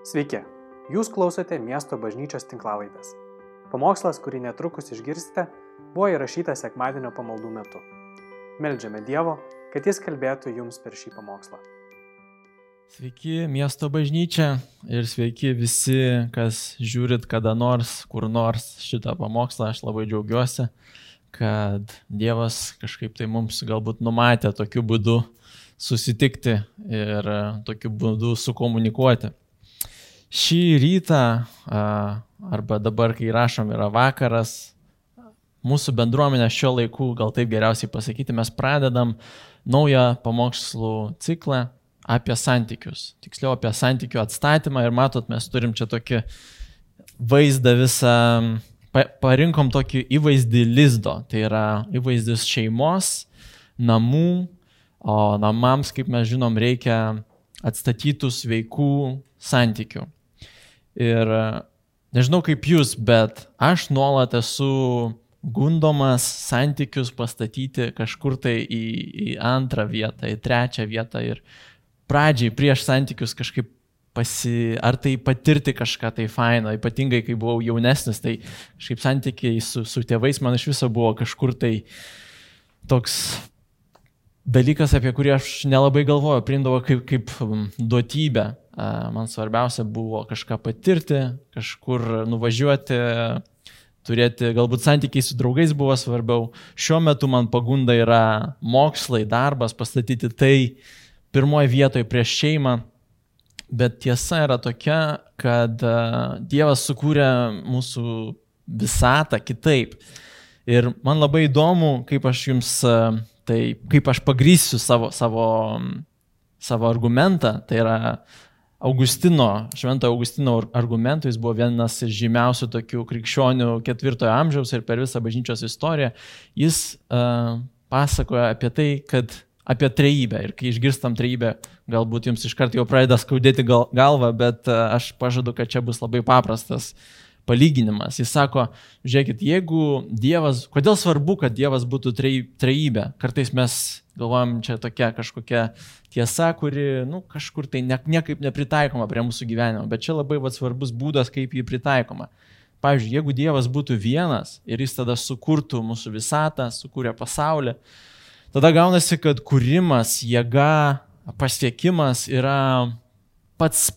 Sveiki, jūs klausote miesto bažnyčios tinklavaitės. Pamokslas, kurį netrukus išgirsite, buvo įrašytas sekmadienio pamaldų metu. Meldžiame Dievo, kad Jis kalbėtų jums per šį pamokslą. Sveiki miesto bažnyčia ir sveiki visi, kas žiūrit kada nors, kur nors šitą pamokslą. Aš labai džiaugiuosi, kad Dievas kažkaip tai mums galbūt numatė tokiu būdu susitikti ir tokiu būdu sukomunikuoti. Šį rytą, arba dabar, kai rašom, yra vakaras, mūsų bendruomenė šio laikų, gal taip geriausiai pasakyti, mes pradedam naują pamokslų ciklą apie santykius. Tiksliau apie santykių atstatymą ir matot, mes turim čia tokį vaizdą visą, parinkom tokį įvaizdį lizdo. Tai yra įvaizdis šeimos, namų, o namams, kaip mes žinom, reikia atstatytų sveikų santykių. Ir nežinau kaip jūs, bet aš nuolat esu gundomas santykius pastatyti kažkur tai į, į antrą vietą, į trečią vietą ir pradžiai prieš santykius kažkaip pasi, ar tai patirti kažką tai faino, ypatingai kai buvau jaunesnis, tai kažkaip santykiai su, su tėvais man iš viso buvo kažkur tai toks dalykas, apie kurį aš nelabai galvoju, priimdavo kaip, kaip duotybę. Man svarbiausia buvo kažką patirti, kažkur nuvažiuoti, turėti, galbūt santykiai su draugais buvo svarbiau. Šiuo metu man pagunda yra mokslai, darbas, pastatyti tai pirmoje vietoje prieš šeimą. Bet tiesa yra tokia, kad Dievas sukūrė mūsų visatą kitaip. Ir man labai įdomu, kaip aš jums, tai kaip aš pagrysiu savo, savo, savo argumentą. Tai yra Augustino, Švento Augustino argumentų, jis buvo vienas iš žymiausių tokių krikščionių ketvirtojo amžiaus ir per visą bažnyčios istoriją. Jis uh, pasakoja apie tai, kad apie trejybę ir kai išgirstam trejybę, galbūt jums iškart jau pradeda skaudėti gal, galvą, bet uh, aš pažadu, kad čia bus labai paprastas palyginimas. Jis sako, žiūrėkit, jeigu Dievas, kodėl svarbu, kad Dievas būtų trejybė? Kartais mes galvojam, čia tokia kažkokia tiesa, kuri, nu, kažkur tai ne, niekaip nepritaikoma prie mūsų gyvenimo, bet čia labai va, svarbus būdas, kaip jį pritaikoma. Pavyzdžiui, jeigu Dievas būtų vienas ir jis tada sukurtų mūsų visatą, sukūrė pasaulį, tada gaunasi, kad kūrimas, jėga, pasiekimas yra pats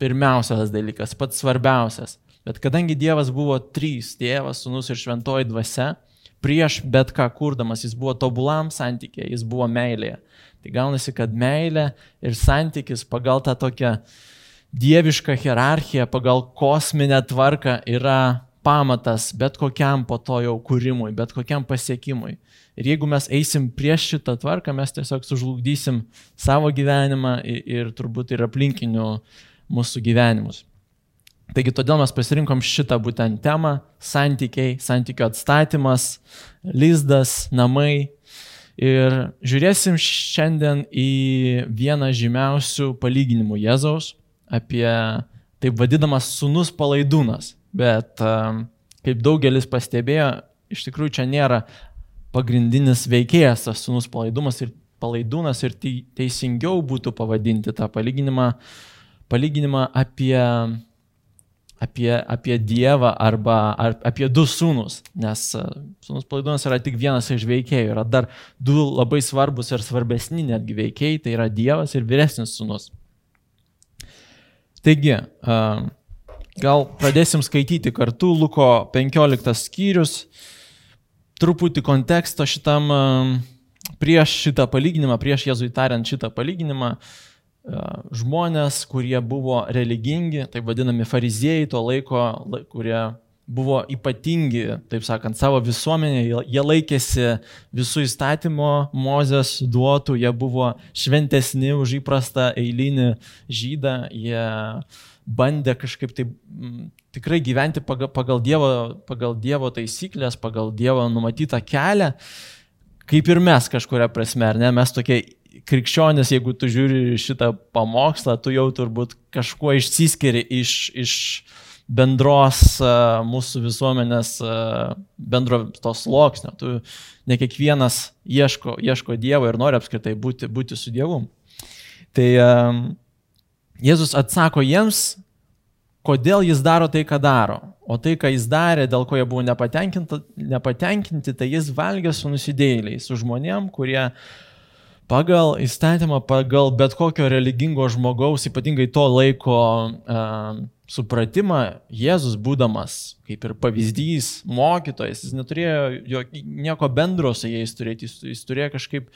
pirmiausias dalykas, pats svarbiausias. Bet kadangi Dievas buvo trys - tėvas, sunus ir šventoji dvasia, prieš bet ką kurdamas jis buvo tobulam santykėje, jis buvo meilėje. Tai gaunasi, kad meilė ir santykis pagal tą tokią dievišką hierarchiją, pagal kosminę tvarką yra pamatas bet kokiam po to jau kūrimui, bet kokiam pasiekimui. Ir jeigu mes eisim prieš šitą tvarką, mes tiesiog sužlugdysim savo gyvenimą ir, ir turbūt ir aplinkinių mūsų gyvenimus. Taigi todėl mes pasirinkom šitą būtent temą - santykiai, santykių atstatymas, lizdas, namai. Ir žiūrėsim šiandien į vieną žymiausių palyginimų Jėzaus apie taip vadinamas sunus palaidūnas. Bet kaip daugelis pastebėjo, iš tikrųjų čia nėra pagrindinis veikėjas tas sunus palaidumas ir palaidūnas ir teisingiau būtų pavadinti tą palyginimą, palyginimą apie apie, apie Dievą arba ar, apie du sūnus, nes e, sūnus palaidonas yra tik vienas iš veikėjų, yra dar du labai svarbus ir svarbesni netgi veikėjai, tai yra Dievas ir vyresnis sūnus. Taigi, e, gal pradėsim skaityti kartu Luko 15 skyrius, truputį konteksto šitam, e, prieš šitą palyginimą, prieš Jėzui tariant šitą palyginimą, žmonės, kurie buvo religingi, taip vadinami fariziejai to laiko, kurie buvo ypatingi, taip sakant, savo visuomenėje, jie laikėsi visų įstatymo, Mozės duotų, jie buvo šventesni už įprastą eilinį žydą, jie bandė kažkaip tai m, tikrai gyventi pagal, pagal, dievo, pagal Dievo taisyklės, pagal Dievo numatytą kelią, kaip ir mes kažkuria prasme, ar ne, mes tokie krikščionis, jeigu tu žiūri šitą pamokslą, tu jau turbūt kažkuo išsiskiri iš, iš bendros uh, mūsų visuomenės, uh, bendro tos sluoksnio. Tu ne kiekvienas ieško, ieško Dievo ir nori apskritai būti, būti su Dievu. Tai uh, Jėzus atsako jiems, kodėl jis daro tai, ką daro. O tai, ką jis darė, dėl ko jie buvo nepatenkinti, tai jis valgė su nusidėjėliais, su žmonėm, kurie pagal įstatymą, pagal bet kokio religingo žmogaus, ypatingai to laiko uh, supratimą, Jėzus būdamas kaip ir pavyzdys, mokytojas, jis neturėjo jo, nieko bendro su jais turėti, jis, jis turėjo kažkaip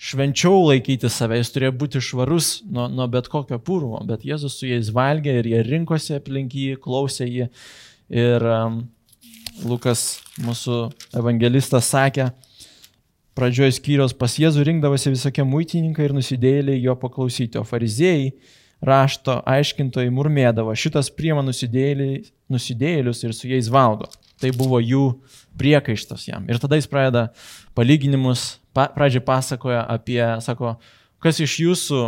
švenčiau laikyti save, jis turėjo būti švarus nuo, nuo bet kokio purvo, bet Jėzus su jais valgė ir jie rinkosi aplink jį, klausė jį. Ir um, Lukas, mūsų evangelistas, sakė, pradžioje skyrios pas Jėzų rinkdavosi visokie muitininkai ir nusidėjėliai jo paklausyti, o fariziejai rašto aiškintojai murmėdavo, šitas priema nusidėjėlius ir su jais valgo. Tai buvo jų priekaištas jam. Ir tada jis pradeda palyginimus, pa, pradžiai pasakoja apie, sako, kas iš jūsų,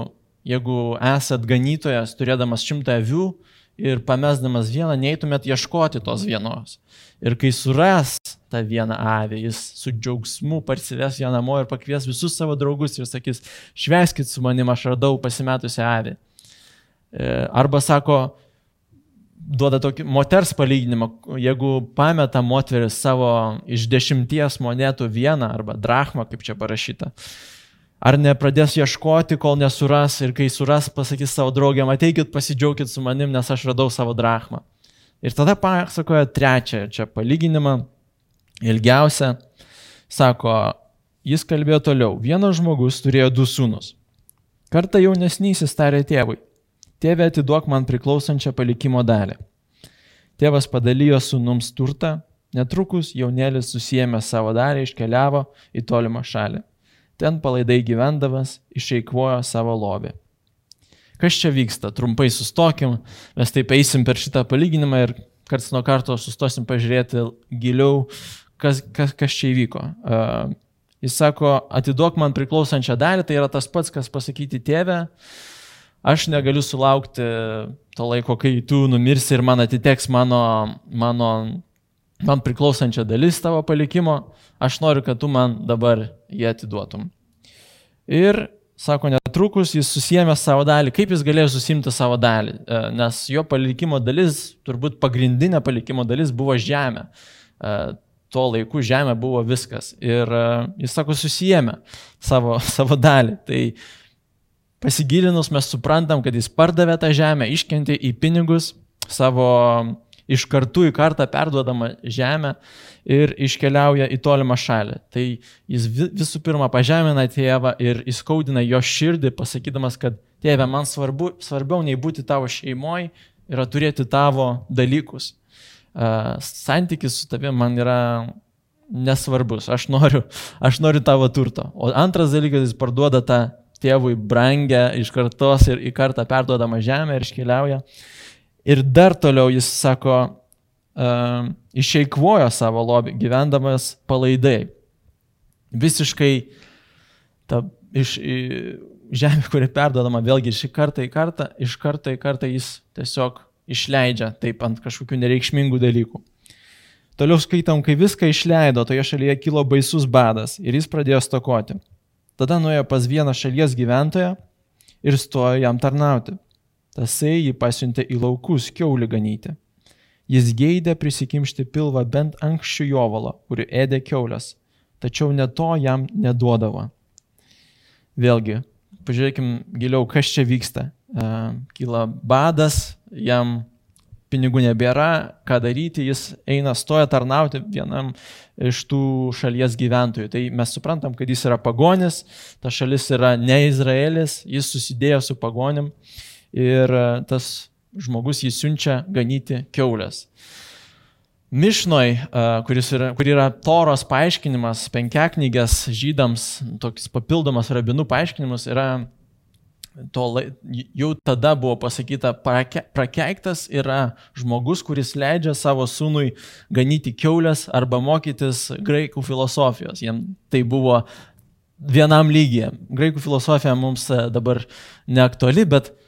jeigu esat ganytojas, turėdamas šimtą avių ir pamesdamas vieną, neįtumėt ieškoti tos vienos. Ir kai suras tą vieną avį, jis su džiaugsmu parsives ją namo ir pakvies visus savo draugus ir sakys, šveskit su manim, aš radau pasimetusią avį. E, arba sako, duoda tokį moters palyginimą, jeigu pameta moteris savo iš dešimties monetų vieną arba drachmą, kaip čia parašyta, ar nepradės ieškoti, kol nesuras ir kai suras, pasakys savo draugiam, ateikit pasidžiaugit su manim, nes aš radau savo drachmą. Ir tada pasakoja trečią čia palyginimą, ilgiausią, sako, jis kalbėjo toliau, vienas žmogus turėjo du sūnus. Kartą jaunesnysis tarė tėvui, Tėve atiduok man priklausančią palikimo dalį. Tėvas padalijo sunums turtą, netrukus jaunelis susijėmė savo dalį, iškeliavo į tolimą šalį. Ten palaidai gyvendamas išeikvojo savo lobį. Kas čia vyksta? Trumpai sustokim, mes taip eisim per šitą palyginimą ir karts nuo karto sustosim pažiūrėti giliau, kas, kas, kas čia įvyko. Uh, jis sako, atiduok man priklausančią dalį, tai yra tas pats, kas pasakyti tėvę, aš negaliu sulaukti to laiko, kai tu numirsi ir man atiteks mano, mano, man priklausančia dalis tavo palikimo, aš noriu, kad tu man dabar jį atiduotum. Ir, sako, netrukus jis susijėmė savo dalį. Kaip jis galėjo susimti savo dalį? E, nes jo palikimo dalis, turbūt pagrindinė palikimo dalis buvo žemė. E, tuo laiku žemė buvo viskas. Ir e, jis, sako, susijėmė savo, savo dalį. Tai Pasigilinus mes suprantam, kad jis pardavė tą žemę, iškentė į pinigus savo iš kartų į kartą perduodamą žemę ir iškeliauja į tolimą šalį. Tai jis visų pirma pažemina tėvą ir įskaudina jo širdį, pasakydamas, kad tėve, man svarbu, svarbiau nei būti tavo šeimoje yra turėti tavo dalykus. Uh, santykis su tavimi man yra nesvarbus, aš noriu, aš noriu tavo turto. O antras dalykas, jis parduoda tą tėvui brangę iš kartos ir į kartą perduodama žemę ir iškeliauja. Ir dar toliau jis sako, uh, išeikvojo savo lobį, gyvendamas palaidai. Visiškai ta iš, žemė, kuri perduodama vėlgi iš karto į kartą, iš karto į kartą jis tiesiog išleidžia taip ant kažkokių nereikšmingų dalykų. Toliau skaitom, kai viską išleido, toje šalyje kilo baisus badas ir jis pradėjo stokoti. Tada nuėjo pas vieną šalies gyventoją ir stojo jam tarnauti. Tasai jį pasiuntė į laukus keulį ganyti. Jis geidė prisikimšti pilvą bent anksčiau jovalo, kuri ėdė keulės, tačiau ne to jam neduodavo. Vėlgi, pažiūrėkim giliau, kas čia vyksta. Kyla badas, jam pinigų nebėra, ką daryti, jis eina, stoja tarnauti vienam iš tų šalies gyventojų. Tai mes suprantam, kad jis yra pagonis, ta šalis yra ne Izraelis, jis susidėjo su pagonim ir e, tas žmogus jį siunčia ganyti keulės. Mišnoj, e, kuris yra, kur yra Toros paaiškinimas, penkiaknygės žydams, toks papildomas rabinų paaiškinimas, yra to, jau tada buvo pasakyta, prakeiktas yra žmogus, kuris leidžia savo sūnui ganyti keulės arba mokytis graikų filosofijos. Jiem tai buvo vienam lygiai. Graikų filosofija mums e, dabar neaktuali, bet uh,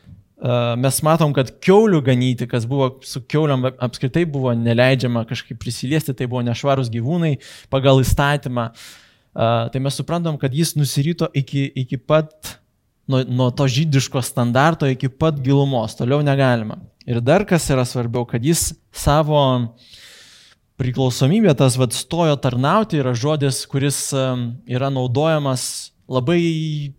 mes matom, kad keulių ganyti, kas buvo su keuliam apskritai buvo neleidžiama kažkaip prisiliesti, tai buvo nešvarus gyvūnai pagal įstatymą. Tai mes suprantam, kad jis nusirito iki, iki pat nuo, nuo to žydiško standarto iki pat gilumos, toliau negalima. Ir dar kas yra svarbiau, kad jis savo priklausomybę, tas vad stojo tarnauti, yra žodis, kuris yra naudojamas labai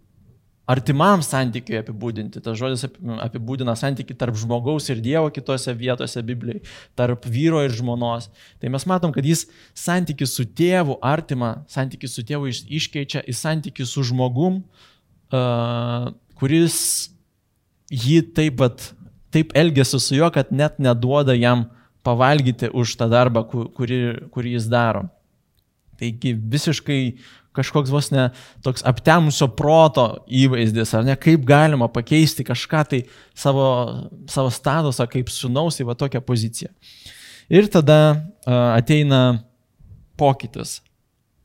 artimam santykiui apibūdinti. Tas žodis apibūdina santykių tarp žmogaus ir Dievo kitose vietose Biblijai, tarp vyro ir žmonos. Tai mes matom, kad jis santykių su tėvu, artimą santykių su tėvu iškeičia į santykių su žmogum, kuris jį taip pat, taip elgesi su juo, kad net neduoda jam pavalgyti už tą darbą, kurį, kurį jis daro. Taigi visiškai kažkoks vos ne toks aptemusio proto įvaizdis, ar ne, kaip galima pakeisti kažką tai savo, savo statusą kaip sunaus į va tokią poziciją. Ir tada uh, ateina pokytis.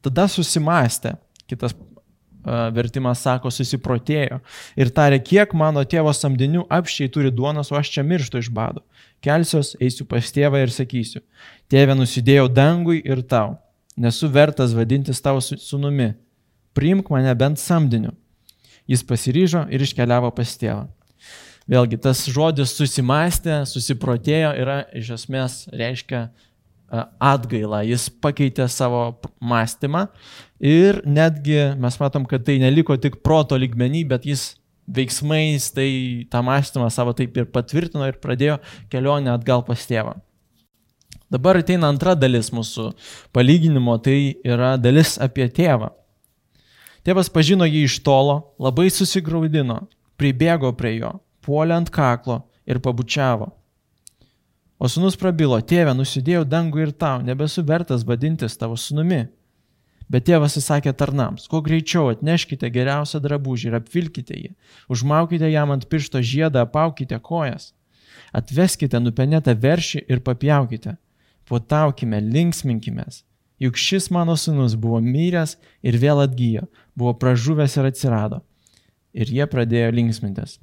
Tada susimastė, kitas uh, vertimas sako, susiprotėjo ir tarė, kiek mano tėvo samdinių apščiai turi duonos, o aš čia mirštu iš bado. Kelsiuos, eisiu pas tėvą ir sakysiu, tėvė nusidėjau dangui ir tau nesu vertas vadintis tavo sunumi, priimk mane bent samdiniu. Jis pasiryžo ir iškeliavo pas tėvą. Vėlgi, tas žodis susimastė, susiprotėjo yra iš esmės reiškia atgailą, jis pakeitė savo mąstymą ir netgi mes matom, kad tai neliko tik proto lygmenį, bet jis veiksmais tai tą mąstymą savo taip ir patvirtino ir pradėjo kelionę atgal pas tėvą. Dabar ateina antra dalis mūsų palyginimo, tai yra dalis apie tėvą. Tėvas pažino jį iš tolo, labai susigaudino, pribėgo prie jo, puolė ant kaklo ir pabučiavo. O sunus prabilo, tėve, nusidėjau dangų ir tau, nebesu vertas vadintis tavo sunumi. Bet tėvas įsakė tarnams, kuo greičiau atneškite geriausią drabužį ir apvilkite jį, užmaukite jam ant piršto žiedą, apaukite kojas, atveskite nupenėtą veršį ir papjaukite puotaukime, linksminkimės. Juk šis mano sunus buvo myręs ir vėl atgyjo, buvo pražuvęs ir atsirado. Ir jie pradėjo linksmintis.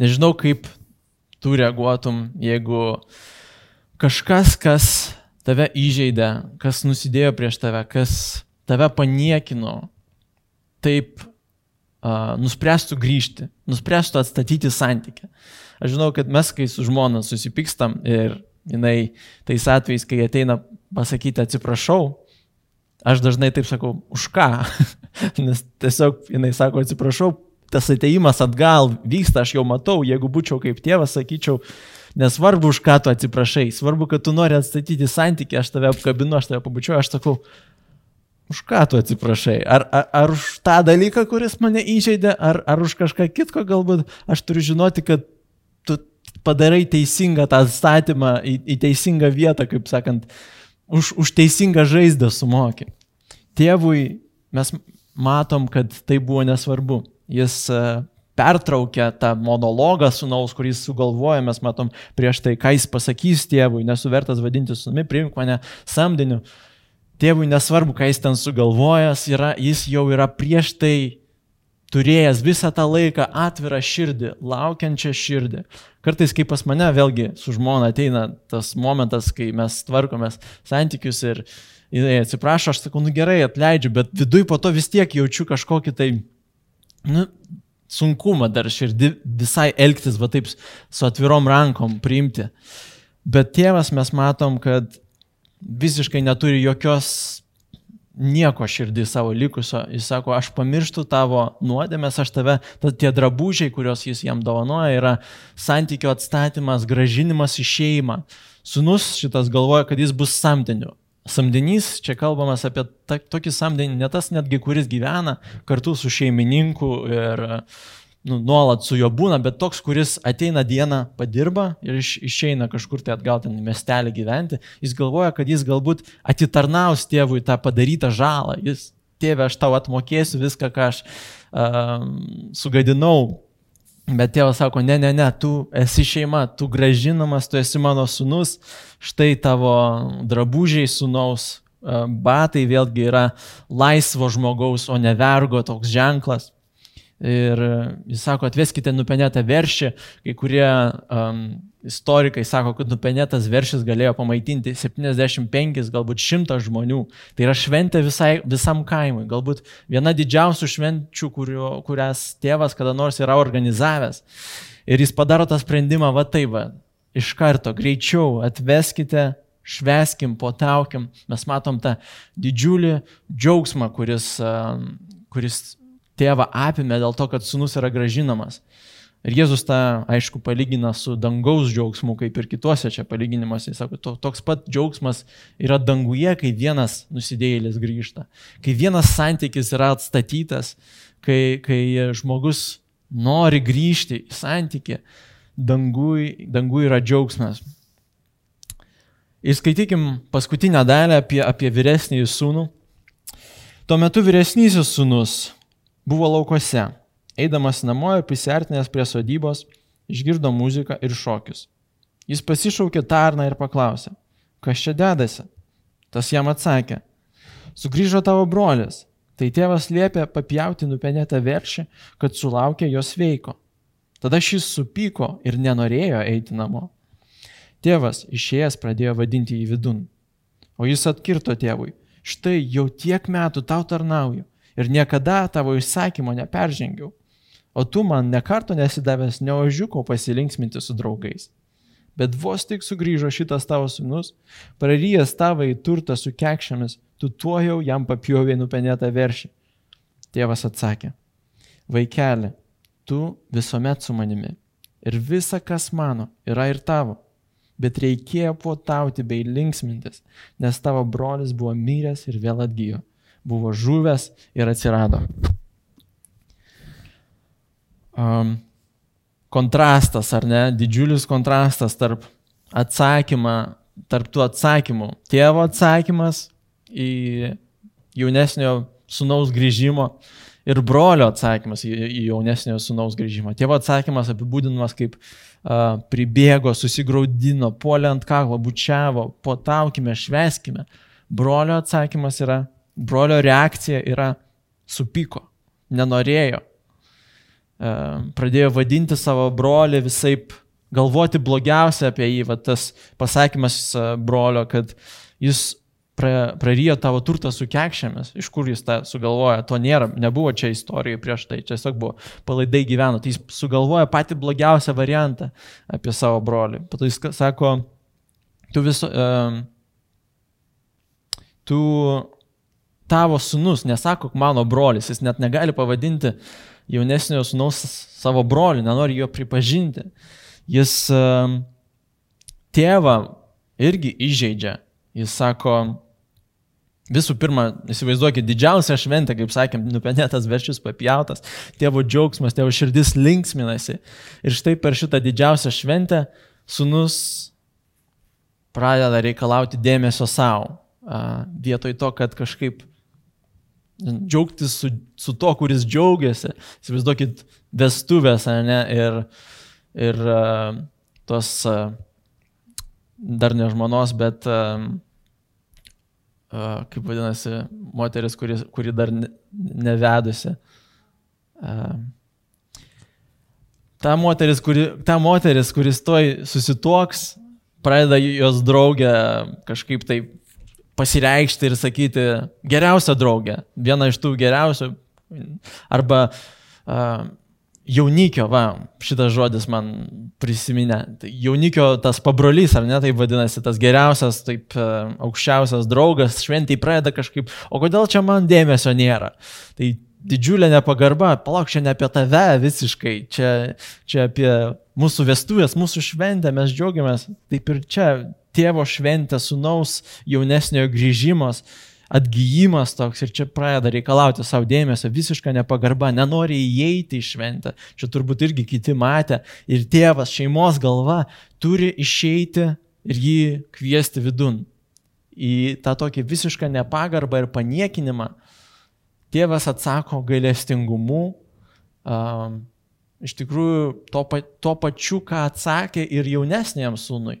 Nežinau, kaip tu reaguotum, jeigu kažkas, kas tave įžeidė, kas nusidėjo prieš tave, kas tave paniekino, taip uh, nuspręstų grįžti, nuspręstų atstatyti santykį. Aš žinau, kad mes, kai su žmona susipykstam ir jinai tais atvejais, kai ateina pasakyti atsiprašau, aš dažnai taip sakau, už ką? Nes tiesiog jinai sako atsiprašau, tas ateimas atgal vyksta, aš jau matau, jeigu būčiau kaip tėvas, sakyčiau, nesvarbu, už ką tu atsiprašai, svarbu, kad tu nori atstatyti santyki, aš tave apkabinu, aš tave pabučiuoju, aš sakau, už ką tu atsiprašai? Ar, ar, ar už tą dalyką, kuris mane įžeidė, ar, ar už kažką kitko galbūt aš turiu žinoti, kad padarai teisingą tą statymą į, į teisingą vietą, kaip sakant, už, už teisingą žaizdą sumoki. Tėvui mes matom, kad tai buvo nesvarbu. Jis e, pertraukia tą monologą sunaus, kurį sugalvoja, mes matom prieš tai, ką jis pasakys tėvui, nesuvertas vadinti sunumi, priimk mane samdiniu. Tėvui nesvarbu, ką jis ten sugalvojęs yra, jis jau yra prieš tai turėjęs visą tą laiką atvirą širdį, laukiančią širdį. Kartais, kai pas mane vėlgi su žmona ateina tas momentas, kai mes tvarkomės santykius ir jinai atsiprašo, aš sakau, nu gerai, atleidžiu, bet viduj po to vis tiek jaučiu kažkokį tai, nu, sunkumą dar širdį visai elgtis, va taip su atvirom rankom priimti. Bet tėvas mes matom, kad visiškai neturi jokios nieko širdį savo likusio. Jis sako, aš pamirštu tavo nuodėmės, aš tave, tie drabužiai, kuriuos jis jam dovanoja, yra santykio atstatymas, gražinimas į šeimą. Sunus šitas galvoja, kad jis bus samdiniu. Samdinys, čia kalbamas apie ta, tokį samdinį, ne tas netgi, kuris gyvena kartu su šeimininku ir uh, nu, nuolat su juo būna, bet toks, kuris ateina dieną, padirba ir iš, išeina kažkur tai atgal ten į miestelį gyventi, jis galvoja, kad jis galbūt atitarnaus tėvui tą padarytą žalą. Jis, tėve, aš tau atmokėsiu viską, ką aš uh, sugadinau. Bet tėvas sako, ne, ne, ne, tu esi šeima, tu gražinamas, tu esi mano sunus, štai tavo drabužiai sunaus, batai vėlgi yra laisvo žmogaus, o ne vergo toks ženklas. Ir jis sako, atveskite nupenėtą veršį, kai kurie um, istorikai sako, kad nupenėtas veršis galėjo pamaitinti 75, galbūt 100 žmonių. Tai yra šventė visai, visam kaimui, galbūt viena didžiausių švenčių, kurio, kurias tėvas kada nors yra organizavęs. Ir jis padaro tą sprendimą, va taip, va, iš karto, greičiau atveskite, šveskim, potaukim. Mes matom tą didžiulį džiaugsmą, kuris, kuris tėvą apimė dėl to, kad sunus yra gražinamas. Ir Jėzus tą, aišku, palygina su dangaus džiaugsmu, kaip ir kituose čia palyginimuose. Jis sako, to, toks pat džiaugsmas yra danguje, kai vienas nusidėjėlis grįžta, kai vienas santykis yra atstatytas, kai, kai žmogus nori grįžti į santykį, dangui, dangui yra džiaugsmas. Ir skaitykim paskutinę dalę apie, apie vyresnįjį sūnų. Tuo metu vyresnysis sūnus buvo laukose Eidamas namo ir prisartinęs prie sodybos, išgirdo muziką ir šokius. Jis pasišaukė tarną ir paklausė, kas čia dedasi? Tas jam atsakė, sugrįžo tavo brolis. Tai tėvas liepė papjauti nupenėtą veršį, kad sulaukė jos veiko. Tada šis supyko ir nenorėjo eiti namo. Tėvas išėjęs pradėjo vadinti jį vidun. O jis atkirto tėvui, štai jau tiek metų tau tarnauju ir niekada tavo įsakymo neperžengiau. O tu man nekarto nesidavęs neožiuko pasilinksminti su draugais. Bet vos tik sugrįžo šitas tavo sūnus, praryjęs tavą į turtą su kekščiamis, tu tuo jau jam papjovė nupenėtą veršį. Tėvas atsakė, vaikeli, tu visuomet su manimi ir visa, kas mano, yra ir tavo. Bet reikėjo puotauti bei linksmintis, nes tavo brolis buvo miręs ir vėl atgyjo, buvo žuvęs ir atsirado um, kontrastas, ar ne, didžiulis kontrastas tarp atsakymą, tarp tų atsakymų. Tėvo atsakymas į jaunesnio sunaus grįžimo ir brolio atsakymas į, į jaunesnio sunaus grįžimą. Tėvo atsakymas apibūdinamas kaip uh, pribėgo, susigaudino, puolė ant kaklo, bučiavo, potaukime, šveskime. Brolio atsakymas yra, brolio reakcija yra supyko, nenorėjo, pradėjo vadinti savo brolį visai galvoti blogiausia apie jį, va tas pasakymas brolio, kad jis pra, prarijo tavo turtą su kekšėmis, iš kur jis tą sugalvoja, to nėra, nebuvo čia istorijoje prieš tai, čia tiesiog buvo palaidai gyveno, tai jis sugalvoja patį blogiausią variantą apie savo brolį. Pato jis sako, tu viso, um, tu tavo sunus, nesako mano brolis, jis net negali pavadinti uh, jaunesnio sunaus savo broliu, nenori jo pripažinti. Jis tėvą irgi įžeidžia. Jis sako, visų pirma, įsivaizduokit, didžiausia šventė, kaip sakėm, nupenėtas verčius papjautas, tėvo džiaugsmas, tėvo širdis linksminasi. Ir štai per šitą didžiausią šventę sunus pradeda reikalauti dėmesio savo. Vietoj to, kad kažkaip džiaugtis su, su to, kuris džiaugiasi. Įsivaizduokit vestuvės, ne, ir, ir uh, tos uh, dar ne žmonos, bet, uh, kaip vadinasi, moteris, kuri, kuri dar ne, nevedusi. Ta moteris, kuri, ta moteris, kuris toj susitoks, pradeda jos draugę kažkaip taip pasireikšti ir sakyti geriausia draugė, viena iš tų geriausių, arba uh, jaunikio, va, šitas žodis man prisiminė, tai jaunikio tas pabrolys, ar ne, tai vadinasi, tas geriausias, taip aukščiausias draugas, šventai pradeda kažkaip, o kodėl čia man dėmesio nėra? Tai didžiulė nepagarba, palauk, čia ne apie tave visiškai, čia, čia apie mūsų vestuvės, mūsų šventę, mes džiaugiamės, taip ir čia tėvo šventė, sunaus jaunesniojo grįžimas, atgyjimas toks ir čia pradeda reikalauti savo dėmesio, visiška nepagarba, nenori įeiti į šventę. Čia turbūt irgi kiti matė ir tėvas, šeimos galva turi išeiti ir jį kviesti vidun. Į tą tokį visišką nepagarbą ir paniekinimą tėvas atsako gailestingumu, um, iš tikrųjų to, to pačiu, ką atsakė ir jaunesniam sūnui.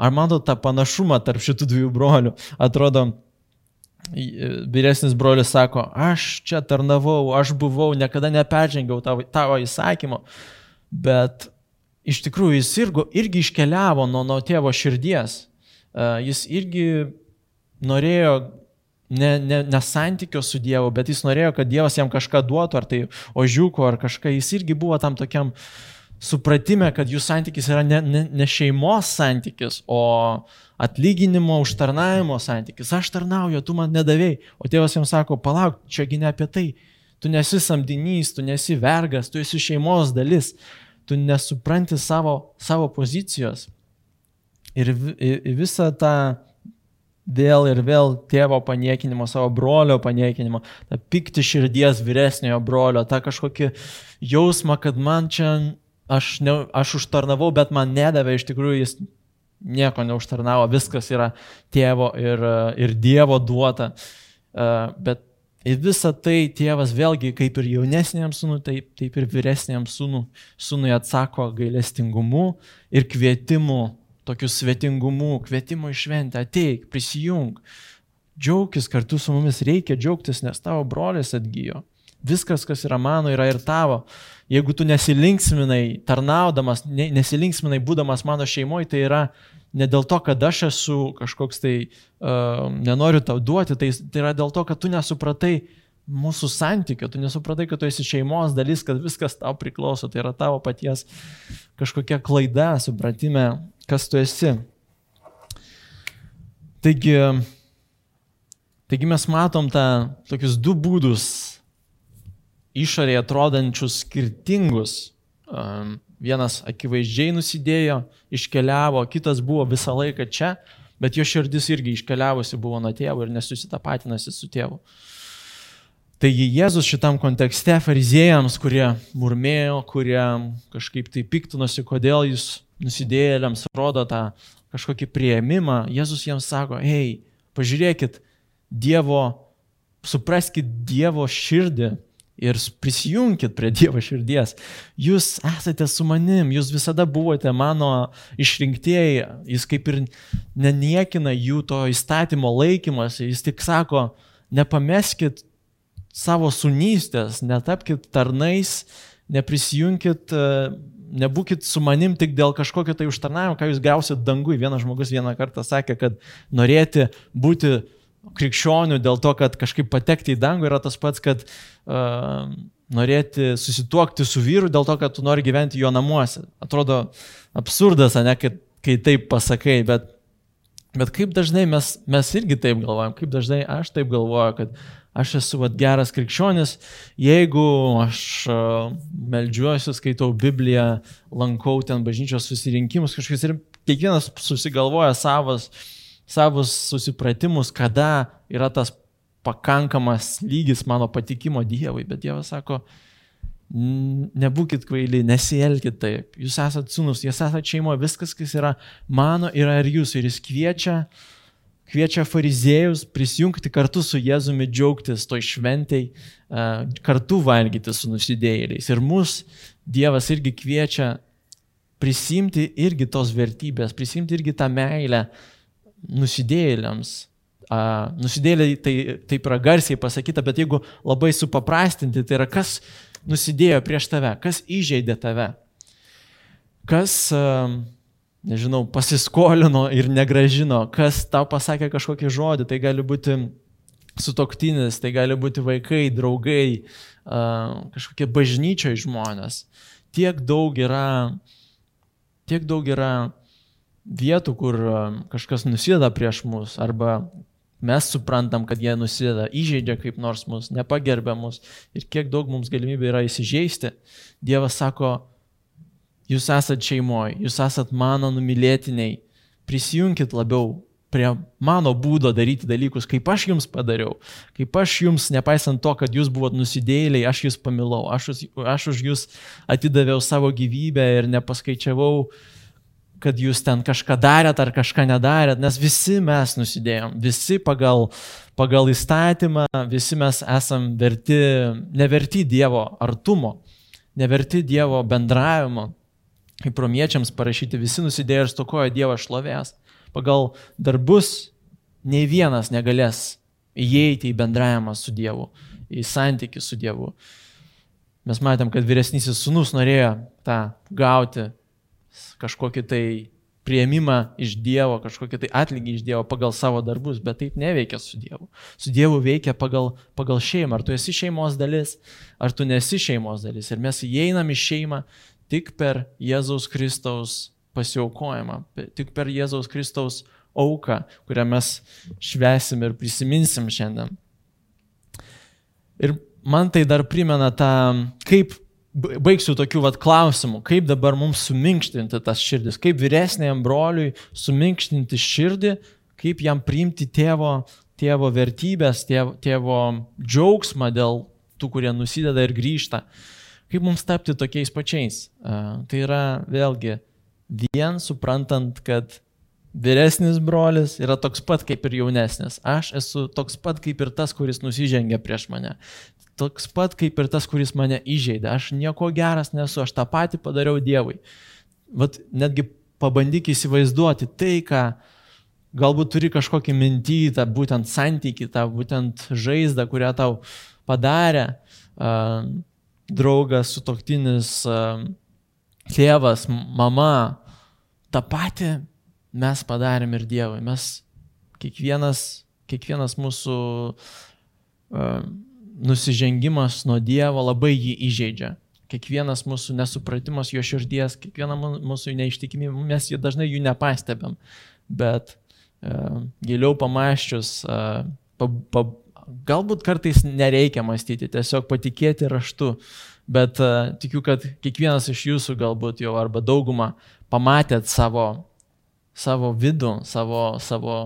Ar matot tą panašumą tarp šitų dviejų brolių? Atrodo, vyresnis brolis sako, aš čia tarnavau, aš buvau, niekada neperžengiau tavo, tavo įsakymo, bet iš tikrųjų jis irgi, irgi iškeliavo nuo, nuo tėvo širdies. Jis irgi norėjo ne, ne, ne santykio su Dievu, bet jis norėjo, kad Dievas jam kažką duotų, ar tai ožiuko, ar kažką, jis irgi buvo tam tokiam supratime, kad jų santykis yra ne, ne, ne šeimos santykis, o atlyginimo užtarnavimo santykis. Aš tarnauju, tu man nedavėjai. O tėvas jam sako, palauk, čiagi ne apie tai. Tu nesi samdinys, tu nesi vergas, tu esi šeimos dalis. Tu nesupranti savo, savo pozicijos. Ir visą tą vėl ir vėl tėvo paniekinimo, savo brolio paniekinimo, tą pikti širdies vyresniojo brolio, tą kažkokį jausmą, kad man čia, aš, ne, aš užtarnavau, bet man nedavė, iš tikrųjų jis nieko neužtarnavo, viskas yra tėvo ir, ir Dievo duota. E, bet į visą tai tėvas vėlgi, kaip ir jaunesniam sūnui, taip, taip ir vyresniam sūnui, sūnui atsako gailestingumu ir kvietimu tokiu svetingumu, kvietimu į šventę, ateik, prisijung, džiaugtis kartu su mumis, reikia džiaugtis, nes tavo brolis atgyjo. Viskas, kas yra mano, yra ir tavo. Jeigu tu nesilinksminai tarnaudamas, nesilinksminai būdamas mano šeimoje, tai yra ne dėl to, kad aš esu kažkoks tai, uh, nenoriu tau duoti, tai, tai yra dėl to, kad tu nesupratai mūsų santykio, tu nesupratai, kad tu esi šeimos dalis, kad viskas tau priklauso, tai yra tavo paties kažkokia klaida, supratime, kas tu esi. Taigi, taigi mes matom tą tokius du būdus išorėje atrodančius skirtingus. Vienas akivaizdžiai nusidėjo, iškeliavo, kitas buvo visą laiką čia, bet jo širdis irgi iškeliavusi buvo nuo tėvo ir nesusitapatinasi su tėvu. Taigi Jėzus šitam kontekste fariziejams, kurie murmėjo, kurie kažkaip tai piktinosi, kodėl jūs nusidėjėliams rodo tą kažkokį prieimimą, Jėzus jiems sako, hei, pažiūrėkit Dievo, supraskit Dievo širdį ir prisijungkit prie Dievo širdies. Jūs esate su manim, jūs visada buvote mano išrinktieji, jis kaip ir neniekina jų to įstatymo laikymas, jis tik sako, nepameskit savo sunystės, netapkite tarnais, neprisijungkit nebūkit su manim tik dėl kažkokio tai užtarnavimo, ką jūs gausit dangui. Vienas žmogus vieną kartą sakė, kad norėti būti krikščionių dėl to, kad kažkaip patekti į dangų yra tas pats, kad uh, norėti susituokti su vyru dėl to, kad tu nori gyventi jo namuose. Atrodo absurdas, ne, kai, kai taip pasakai, bet, bet kaip dažnai mes, mes irgi taip galvojam, kaip dažnai aš taip galvoju, kad aš esu vat, geras krikščionis, jeigu aš uh, melžiuosi, skaitau Bibliją, lankau ten bažnyčios susirinkimus kažkokius ir kiekvienas susigalvoja savas, savus susipratimus, kada yra tas pakankamas lygis mano patikimo Dievui, bet Dievas sako, nebūkit kvaili, nesielkit taip, jūs esate sunus, jūs esate šeimoje, viskas, kas yra mano, yra ir jūsų. Ir jis kviečia kviečia fariziejus prisijungti kartu su Jėzumi, džiaugtis toj šventėj, kartu valgyti su nusidėjėliais. Ir mus Dievas irgi kviečia prisimti irgi tos vertybės, prisimti irgi tą meilę nusidėjėliams. Nusidėliai tai taip yra garsiai pasakyta, bet jeigu labai supaprastinti, tai yra kas nusidėjo prieš tave, kas įžeidė tave, kas nežinau, pasiskolino ir negražino, kas tau pasakė kažkokį žodį, tai gali būti sutoktinis, tai gali būti vaikai, draugai, kažkokie bažnyčiai žmonės. Tiek daug yra, tiek daug yra vietų, kur kažkas nusėda prieš mus, arba mes suprantam, kad jie nusėda, įžeidžia kaip nors mus, nepagerbia mus ir kiek daug mums galimybė yra įsižeisti. Dievas sako, jūs esat šeimoje, jūs esat mano numylėtiniai, prisijunkit labiau prie mano būdo daryti dalykus, kaip aš jums padariau, kaip aš jums, nepaisant to, kad jūs buvot nusidėliai, aš jūs pamilau, aš, aš už jūs atidaviau savo gyvybę ir nepaskaičiavau, kad jūs ten kažką darėt ar kažką nedarėt, nes visi mes nusidėjom, visi pagal, pagal įstatymą, visi mes esam verti, neverti Dievo artumo, neverti Dievo bendravimo kaip romiečiams parašyti, visi nusidėjo ir stokojo Dievo šlovės. Pagal darbus nei vienas negalės įeiti į bendravimą su Dievu, į santykių su Dievu. Mes matėm, kad vyresnysis sunus norėjo tą gauti kažkokį tai prieimimą iš Dievo, kažkokį tai atlygį iš Dievo pagal savo darbus, bet taip neveikia su Dievu. Su Dievu veikia pagal, pagal šeimą. Ar tu esi šeimos dalis, ar tu nesi šeimos dalis. Ir mes įeinam į šeimą tik per Jėzaus Kristaus pasiaukojimą, tik per Jėzaus Kristaus auką, kurią mes švesim ir prisiminsim šiandien. Ir man tai dar primena tą, kaip baigsiu tokių vat klausimų, kaip dabar mums suminkštinti tas širdis, kaip vyresniam broliui suminkštinti širdį, kaip jam priimti tėvo, tėvo vertybės, tėvo, tėvo džiaugsmą dėl tų, kurie nusideda ir grįžta. Kaip mums tapti tokiais pačiais? Tai yra vėlgi vien suprantant, kad vyresnis brolis yra toks pat kaip ir jaunesnis. Aš esu toks pat kaip ir tas, kuris nusižengė prieš mane toks pat kaip ir tas, kuris mane įžeidė. Aš nieko geras nesu, aš tą patį padariau Dievui. Vat netgi pabandyk įsivaizduoti tai, ką galbūt turi kažkokį mintį, tą būtent santykį, tą būtent žaizdą, kurią tau padarė uh, draugas, sutoktinis, uh, tėvas, mama. Ta pati mes padarėm ir Dievui. Mes kiekvienas, kiekvienas mūsų uh, nusižengimas nuo Dievo labai jį įžeidžia. Kiekvienas mūsų nesupratimas jo širdies, kiekviena mūsų neištikimybė, mes jų dažnai jų nepastebėm, bet e, giliau pamaščius, e, pa, pa, galbūt kartais nereikia mąstyti, tiesiog patikėti raštu, bet e, tikiu, kad kiekvienas iš jūsų galbūt jau arba daugumą pamatėt savo savo vidų, savo, savo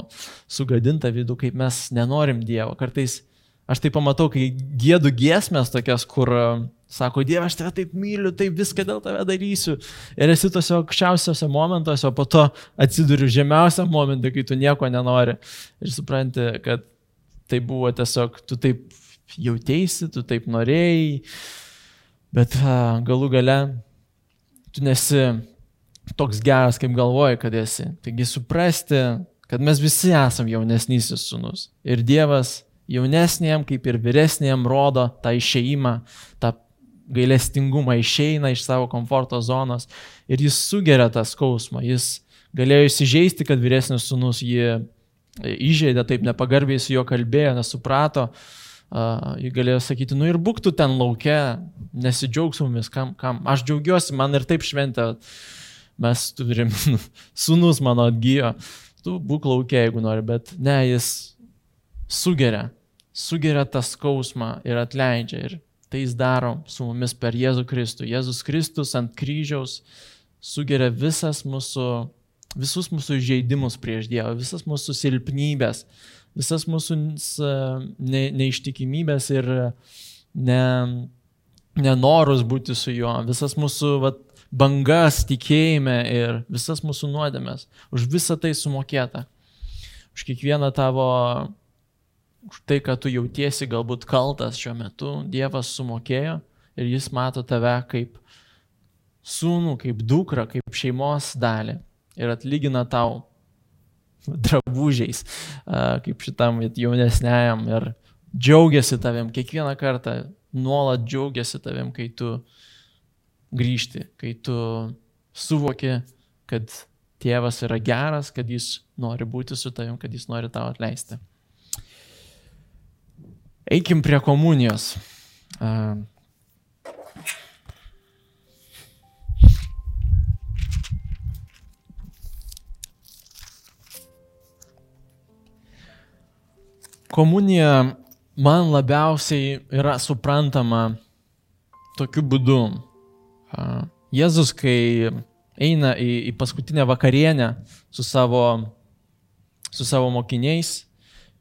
sugadintą vidų, kaip mes nenorim Dievo. Kartais Aš tai pamatau, kai gėdu giesmės tokias, kur e, sako, Dieve, aš tave taip myliu, taip viską dėl tave darysiu. Ir esi tose aukščiausiose momentuose, o po to atsiduriu žemiausiam momentui, kai tu nieko nenori. Ir supranti, kad tai buvo tiesiog, tu taip jautėsi, tu taip norėjai, bet a, galų gale tu nesi toks geras, kaip galvoji, kad esi. Taigi suprasti, kad mes visi esame jaunesnysis sunus. Ir Dievas jaunesniem kaip ir vyresniem rodo tą išeimą, tą gailestingumą, išeina iš savo komforto zonos ir jis sugeria tą skausmą. Jis galėjo įsižeisti, kad vyresnis sunus jį įžeidė, taip nepagarbiai su juo kalbėjo, nesuprato. Uh, jį galėjo sakyti, nu ir būk tu ten laukia, nesidžiaugs mumis, kam, kam. Aš džiaugiuosi, man ir taip šventė, mes turim, sunus mano atgyjo, tu būk laukia, jeigu nori, bet ne, jis sugeria, sugeria tą skausmą ir atleidžia. Ir tai jis daro su mumis per Jėzų Kristų. Jėzus Kristus ant kryžiaus sugeria visas mūsų, visus mūsų žaidimus prieš Dievą, visas mūsų silpnybės, visas mūsų ne, neištikimybės ir ne, nenorus būti su juo, visas mūsų vat, bangas tikėjime ir visas mūsų nuodėmės. Už visą tai sumokėta. Už kiekvieną tavo už tai, kad tu jautiesi galbūt kaltas šiuo metu, Dievas sumokėjo ir jis mato tave kaip sūnų, kaip dukrą, kaip šeimos dalį ir atlygina tau drabužiais, kaip šitam jaunesniajam ir džiaugiasi tavim kiekvieną kartą, nuolat džiaugiasi tavim, kai tu grįžti, kai tu suvoki, kad tėvas yra geras, kad jis nori būti su tavim, kad jis nori tau atleisti. Eikim prie komunijos. Komunija man labiausiai yra suprantama tokiu būdu. Jėzus, kai eina į, į paskutinę vakarienę su savo, su savo mokiniais,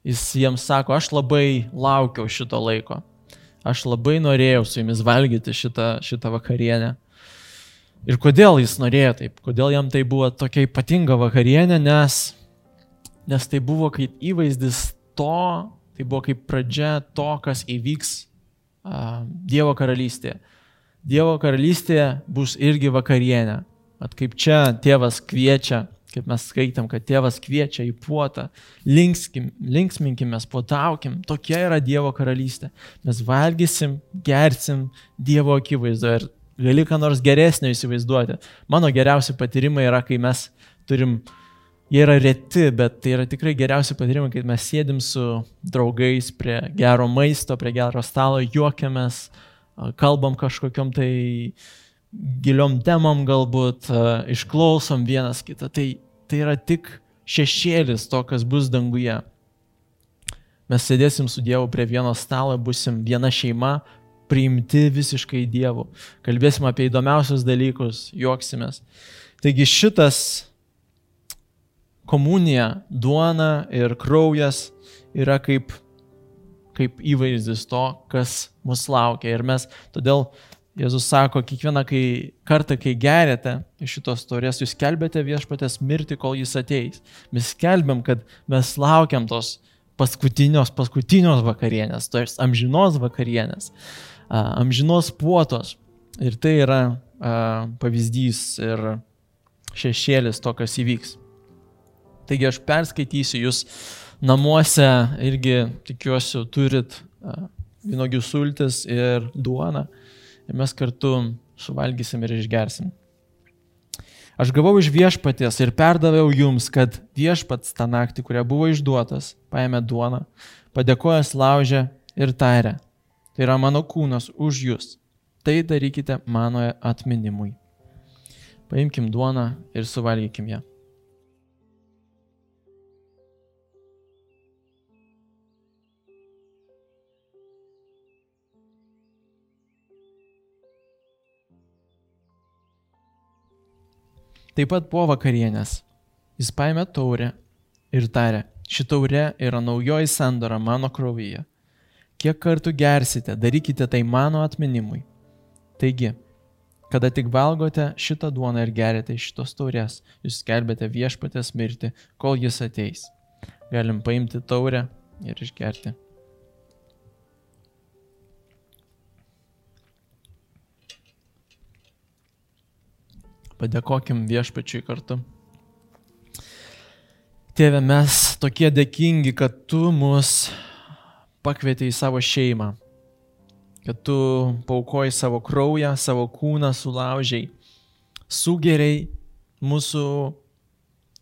jis jiems sako, aš labai laukiau šito laiko. Aš labai norėjau su jumis valgyti šitą, šitą vakarienę. Ir kodėl jis norėjo taip, kodėl jam tai buvo tokia ypatinga vakarienė, nes, nes tai buvo kaip įvaizdis to, tai buvo kaip pradžia to, kas įvyks uh, Dievo karalystėje. Dievo karalystėje bus irgi vakarienė. At kaip čia tėvas kviečia kaip mes skaitėm, kad tėvas kviečia į puotą, linkskim, linksminkime, puotaukim, tokia yra Dievo karalystė. Mes valgysim, gersim Dievo akivaizdoje ir gali ką nors geresnio įsivaizduoti. Mano geriausi patyrimai yra, kai mes turim, jie yra reti, bet tai yra tikrai geriausi patyrimai, kai mes sėdim su draugais prie gero maisto, prie gero stalo, juokiamės, kalbam kažkokiam tai giliom temom galbūt, išklausom vienas kitą. Tai, tai yra tik šešėlis to, kas bus danguje. Mes sėdėsim su Dievu prie vieno stalo, busim viena šeima, priimti visiškai Dievu. Kalbėsim apie įdomiausius dalykus, juoksimės. Taigi šitas komunija, duona ir kraujas yra kaip, kaip įvaizdis to, kas mus laukia. Ir mes todėl Jėzus sako, kiekvieną kai, kartą, kai gerėte iš šitos torės, jūs kelbėte viešpatės mirti, kol jis ateis. Mes kelbėm, kad mes laukiam tos paskutinios, paskutinios vakarienės, tos amžinos vakarienės, amžinos puotos. Ir tai yra pavyzdys ir šešėlis to, kas įvyks. Taigi aš perskaitysiu jūs namuose irgi tikiuosi turit vynogių sultis ir duoną ir mes kartu suvalgysim ir išgersim. Aš gavau iš viešpaties ir perdaviau jums, kad viešpats tą naktį, kurią buvo išduotas, paėmė duoną, padėkojęs laužę ir tarė. Tai yra mano kūnas už jūs. Tai darykite mano atminimui. Paimkim duoną ir suvalgykim ją. Taip pat po vakarienės jis paėmė taurę ir tarė, ši taurė yra naujoji sandora mano kraujyje. Kiek kartų gersite, darykite tai mano atminimui. Taigi, kada tik valgote šitą duoną ir gerite iš šitos taurės, jūs skelbėte viešpatės mirti, kol jis ateis. Galim paimti taurę ir išgerti. Padėkokim viešpačiui kartu. Tėve, mes tokie dėkingi, kad tu mus pakvietei į savo šeimą, kad tu paukoji savo kraują, savo kūną sulaužiai, sugeriai mūsų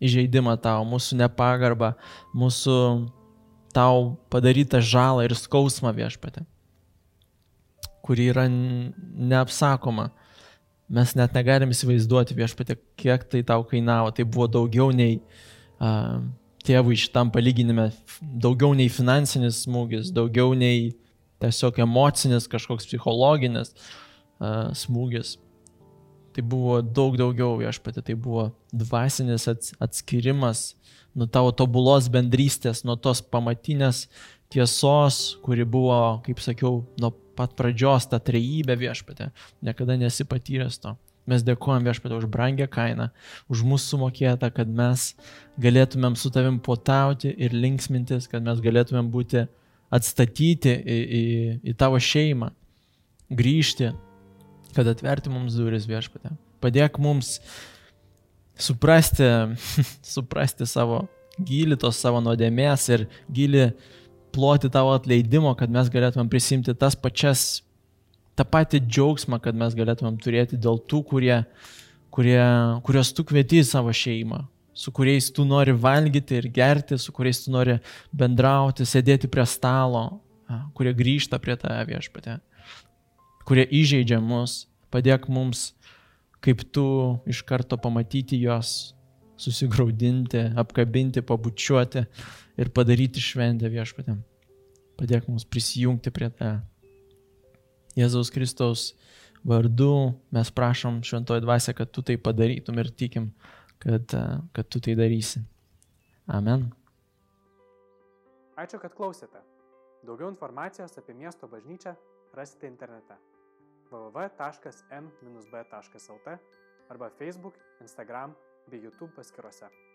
įžeidimą tau, mūsų nepagarbą, mūsų tau padarytą žalą ir skausmą viešpatę, kuri yra neapsakoma mes net negalim įsivaizduoti viešpatė, kiek tai tau kainavo. Tai buvo daugiau nei uh, tėvui šitam palyginime, daugiau nei finansinis smūgis, daugiau nei tiesiog emocinis kažkoks psichologinis uh, smūgis. Tai buvo daug daugiau viešpatė, tai buvo dvasinis atskirimas nuo tavo tobulos bendrystės, nuo tos pamatinės tiesos, kuri buvo, kaip sakiau, nuo pat pradžios tą trejybę viešpatę. Niekada nesi patyręs to. Mes dėkojam viešpatė už brangę kainą, už mūsų sumokėtą, kad mes galėtumėm su tavim potauti ir linksmintis, kad mes galėtumėm būti atstatyti į, į, į tavo šeimą, grįžti, kad atverti mums duris viešpatė. Padėk mums suprasti, suprasti savo gilį tos savo nuodėmės ir gilį ploti tavo atleidimo, kad mes galėtumėm prisimti tas pačias, tą patį džiaugsmą, kad mes galėtumėm turėti dėl tų, kurie, kurie, kurios tu kvieti į savo šeimą, su kuriais tu nori valgyti ir gerti, su kuriais tu nori bendrauti, sėdėti prie stalo, kurie grįžta prie tave viešpatė, kurie įžeidžia mus, padėk mums, kaip tu iš karto pamatyti juos, susigaudinti, apkabinti, pabučiuoti ir padaryti šventę viešpatėm. Padėk mums prisijungti prie tą. Jėzaus Kristaus vardu mes prašom šventoji dvasia, kad tu tai padarytum ir tikim, kad, kad tu tai darysi. Amen. Ačiū, kad klausėte. Daugiau informacijos apie miesto bažnyčią rasite internete www.m-b.lt arba Facebook, Instagram bei YouTube paskiruose.